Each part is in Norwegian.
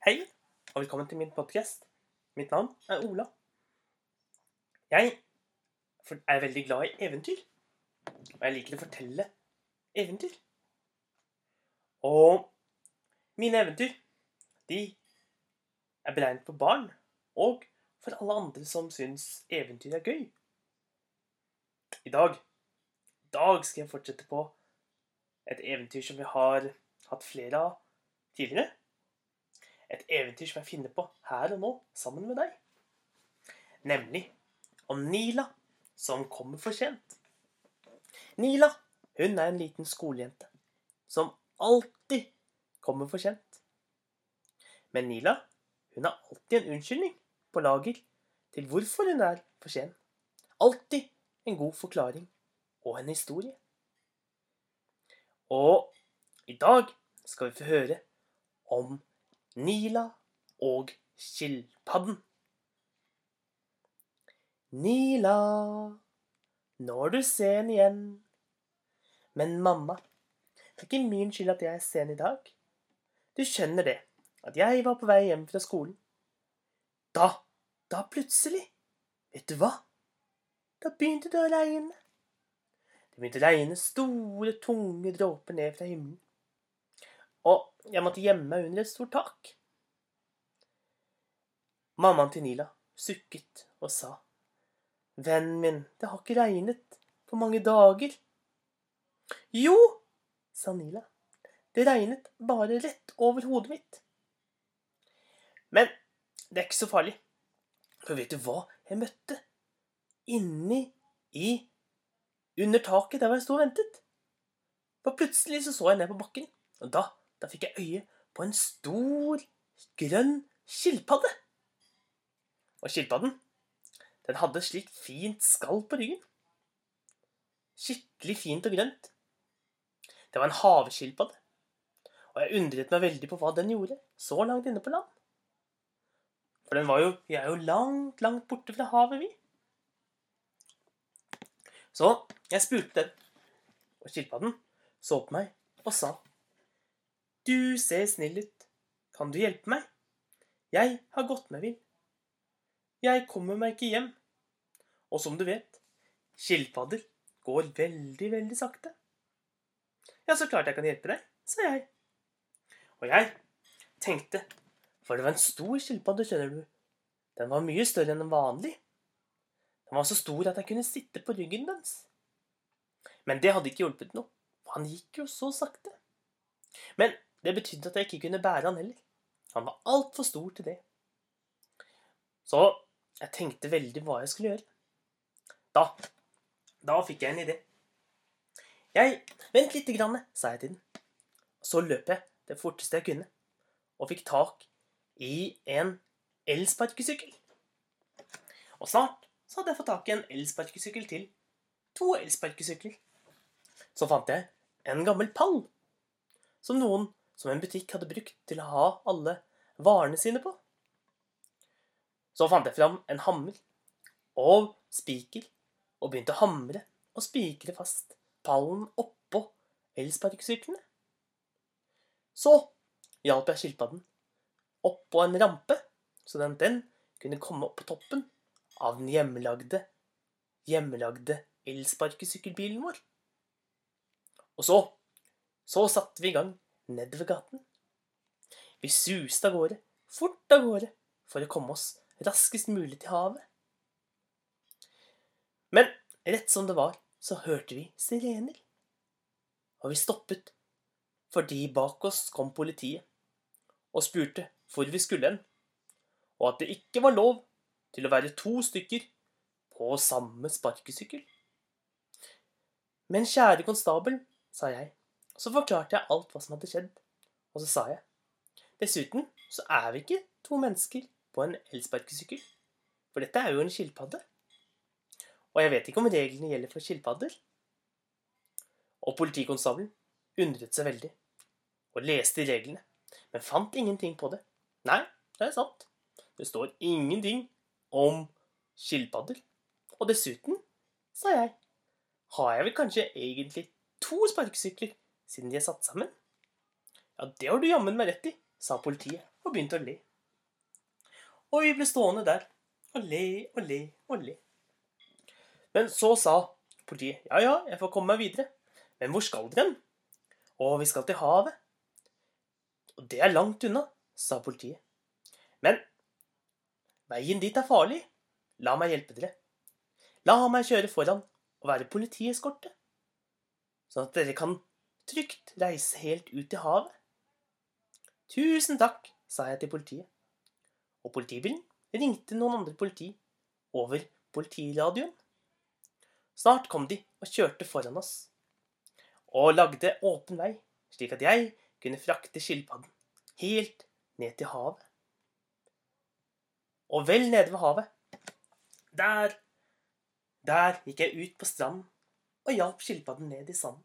Hei, og velkommen til min podkast. Mitt navn er Ola. Jeg er veldig glad i eventyr. Og jeg liker å fortelle eventyr. Og mine eventyr, de er beregnet på barn og for alle andre som syns eventyr er gøy. I dag, i dag skal jeg fortsette på et eventyr som vi har hatt flere av tidligere. Et eventyr som jeg finner på her og nå sammen med deg. Nemlig om Nila som kommer for sent. Nila hun er en liten skolejente som alltid kommer for sent. Men Nila hun har alltid en unnskyldning på lager til hvorfor hun er for sen. Alltid en god forklaring og en historie. Og i dag skal vi få høre om Nila og skilpadden. Nila, nå er du sen igjen. Men mamma, det er ikke min skyld at jeg er sen i dag. Du skjønner det, at jeg var på vei hjem fra skolen. Da, da plutselig, vet du hva? Da begynte det å regne. Det begynte å regne store, tunge dråper ned fra himmelen. Og jeg måtte gjemme meg under et stort tak. Mammaen til Nila sukket og sa, Vennen min, det har ikke regnet på mange dager. Jo, sa Nila, det regnet bare rett over hodet mitt. Men det er ikke så farlig, for vet du hva jeg møtte inni i under taket der jeg sto og ventet? For plutselig så, så jeg ned på bakken, og da, da fikk jeg øye på en stor, grønn skilpadde. Og skilpadden, den hadde slikt fint skall på ryggen. Skikkelig fint og grønt. Det var en havskilpadde. Og jeg undret meg veldig på hva den gjorde så langt inne på land. For den var jo Vi er jo langt, langt borte fra havet, vi. Så jeg spurte den, og skilpadden så på meg og sa Du ser snill ut. Kan du hjelpe meg? Jeg har gått meg vill. Jeg kommer meg ikke hjem. Og som du vet, skilpadder går veldig, veldig sakte. Ja, så klart jeg kan hjelpe deg, sa jeg. Og jeg tenkte, for det var en stor skilpadde, skjønner du. Den var mye større enn en vanlig. Den var så stor at jeg kunne sitte på ryggen dens. Men det hadde ikke hjulpet noe, for han gikk jo så sakte. Men det betydde at jeg ikke kunne bære han heller. Han var altfor stor til det. Så jeg tenkte veldig hva jeg skulle gjøre. Da, da fikk jeg en idé. Jeg Vent lite grann, sa jeg til den. Så løp jeg det forteste jeg kunne, og fikk tak i en elsparkesykkel. Og snart så hadde jeg fått tak i en elsparkesykkel til. To elsparkesykler. Så fant jeg en gammel pall som noen som en butikk hadde brukt til å ha alle varene sine på. Så fant jeg fram en hammer og spiker og begynte å hamre og spikre fast pallen oppå elsparkesyklene. Så hjalp jeg skilpadden oppå en rampe, så den, den kunne komme opp på toppen av den hjemmelagde, hjemmelagde elsparkesykkelbilen vår. Og så, så satte vi i gang nedover gaten. Vi suste av gårde, fort av gårde, for å komme oss raskest mulig til havet. Men rett som det var, så hørte vi sirener. Og vi stoppet fordi bak oss kom politiet og spurte hvor vi skulle hen, og at det ikke var lov til å være to stykker på samme sparkesykkel. Men kjære konstabel, sa jeg, så forklarte jeg alt hva som hadde skjedd, og så sa jeg, dessuten så er vi ikke to mennesker på en elsparkesykkel, for dette er jo en skilpadde. Og jeg vet ikke om reglene gjelder for skilpadder. Og politikonstabelen undret seg veldig og leste reglene, men fant ingenting på det. Nei, det er sant. Det står ingenting om skilpadder. Og dessuten, sa jeg, har jeg vel kanskje egentlig to sparkesykler siden de er satt sammen? Ja, det har du jammen meg rett i, sa politiet. og begynte å le. Og vi ble stående der og le og le og le. Men så sa politiet ja, ja, jeg får komme meg videre. Men hvor skal dere? Å, vi skal til havet. Og det er langt unna, sa politiet. Men veien dit er farlig. La meg hjelpe dere. La meg kjøre foran og være politieskorte, sånn at dere kan trygt reise helt ut til havet. Tusen takk, sa jeg til politiet. Og politibilen ringte noen andre politi over politiradioen. Snart kom de og kjørte foran oss, og lagde åpen vei, slik at jeg kunne frakte skilpadden helt ned til havet. Og vel nede ved havet, der, der gikk jeg ut på stranden og hjalp skilpadden ned i sanden.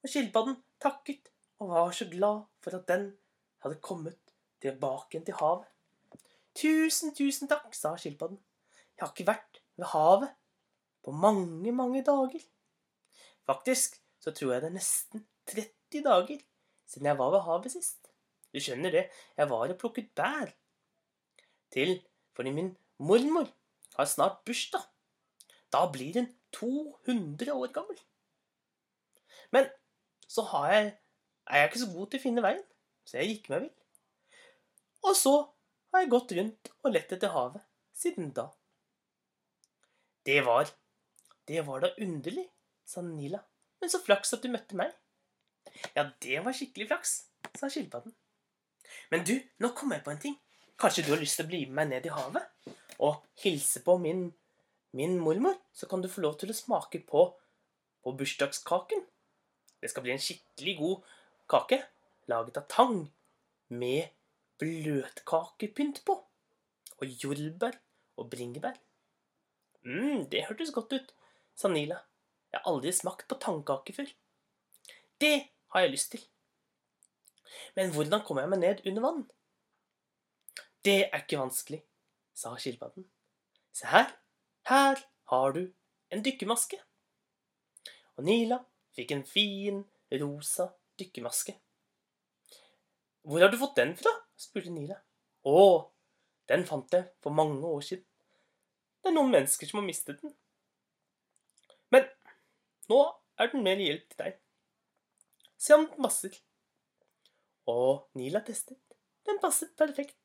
Og skilpadden takket og var så glad for at den hadde kommet tilbake til havet. Tusen, tusen takk, sa skilpadden. Jeg har ikke vært ved havet på mange, mange dager. Faktisk så tror jeg det er nesten 30 dager siden jeg var ved havet sist. Du skjønner det, jeg var og plukket bær. Til fordi min mormor har snart bursdag. Da blir hun 200 år gammel. Men så jeg, er jeg ikke så god til å finne veien, så jeg gikk meg vill. Og så har jeg gått rundt og lett etter havet siden da. Det var Det var da underlig, sa Nila. Men så flaks at du møtte meg. Ja, det var skikkelig flaks, sa skilpadden. Men du, nå kom jeg på en ting. Kanskje du har lyst til å bli med meg ned i havet og hilse på min, min mormor? Så kan du få lov til å smake på, på bursdagskaken. Det skal bli en skikkelig god kake laget av tang med bløtkakepynt på. Og jordbær og bringebær. mm, det hørtes godt ut, sa Nila. Jeg har aldri smakt på tangkake før. Det har jeg lyst til. Men hvordan kommer jeg meg ned under vann? Det er ikke vanskelig, sa skilpadden. Se her, her har du en dykkermaske. Og Nila fikk en fin, rosa dykkermaske. Hvor har du fått den fra? spurte Nila. Å, den fant jeg for mange år siden. Det er noen mennesker som har mistet den. Men nå er den mer hjelp til deg. Se om den passer. Og Nila testet. Den passet perfekt.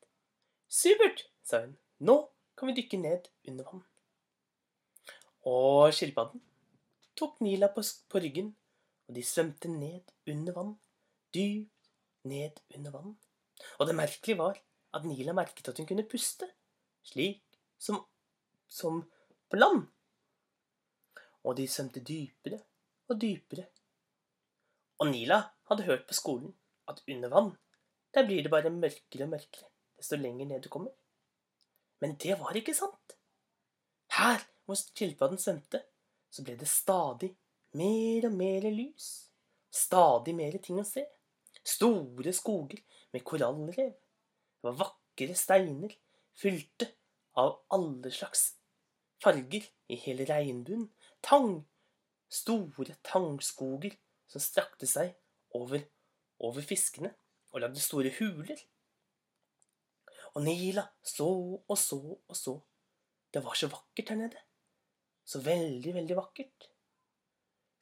Supert, sa hun. Nå kan vi dykke ned under vann. Og skilpadden tok Nila på, på ryggen, og de svømte ned under vann. Dypt ned under vann. Og det merkelige var at Nila merket at hun kunne puste, slik som, som på land. Og de svømte dypere og dypere. Og Nila hadde hørt på skolen at under vann, der blir det bare mørkere og mørkere desto lenger ned du kommer. Men det var ikke sant. Her hvor skilpadden svømte, så ble det stadig mer og mer lys. Stadig mer ting å se. Store skoger med korallrev. Det var vakre steiner fylte av alle slags farger i hele regnbuen. Tang. Store tangskoger som strakte seg over, over fiskene og lagde store huler. Og Nila så og så og så. Det var så vakkert her nede. Så veldig, veldig vakkert.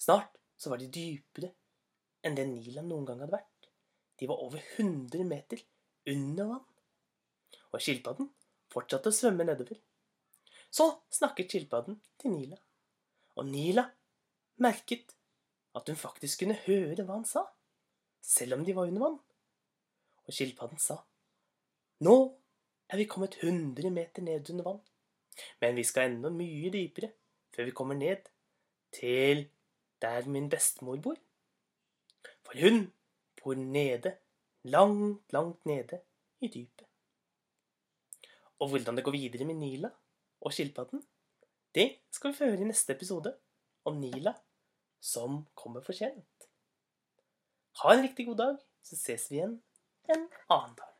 Snart så var de dypere enn det Nila noen gang hadde vært. De var over 100 meter under vann. Og skilpadden fortsatte å svømme nedover. Så snakket skilpadden til Nila. Og Nila merket at hun faktisk kunne høre hva han sa, selv om de var under vann. Og skilpadden sa, Nå er vi kommet 100 meter ned under vann, men vi skal enda mye dypere før vi kommer ned til der min bestemor bor. For hun bor nede, langt, langt nede i dypet. Og hvordan det går videre med Nila og skilpadden, det skal vi få høre i neste episode om Nila som kommer for sent. Ha en riktig god dag, så ses vi igjen en annen dag.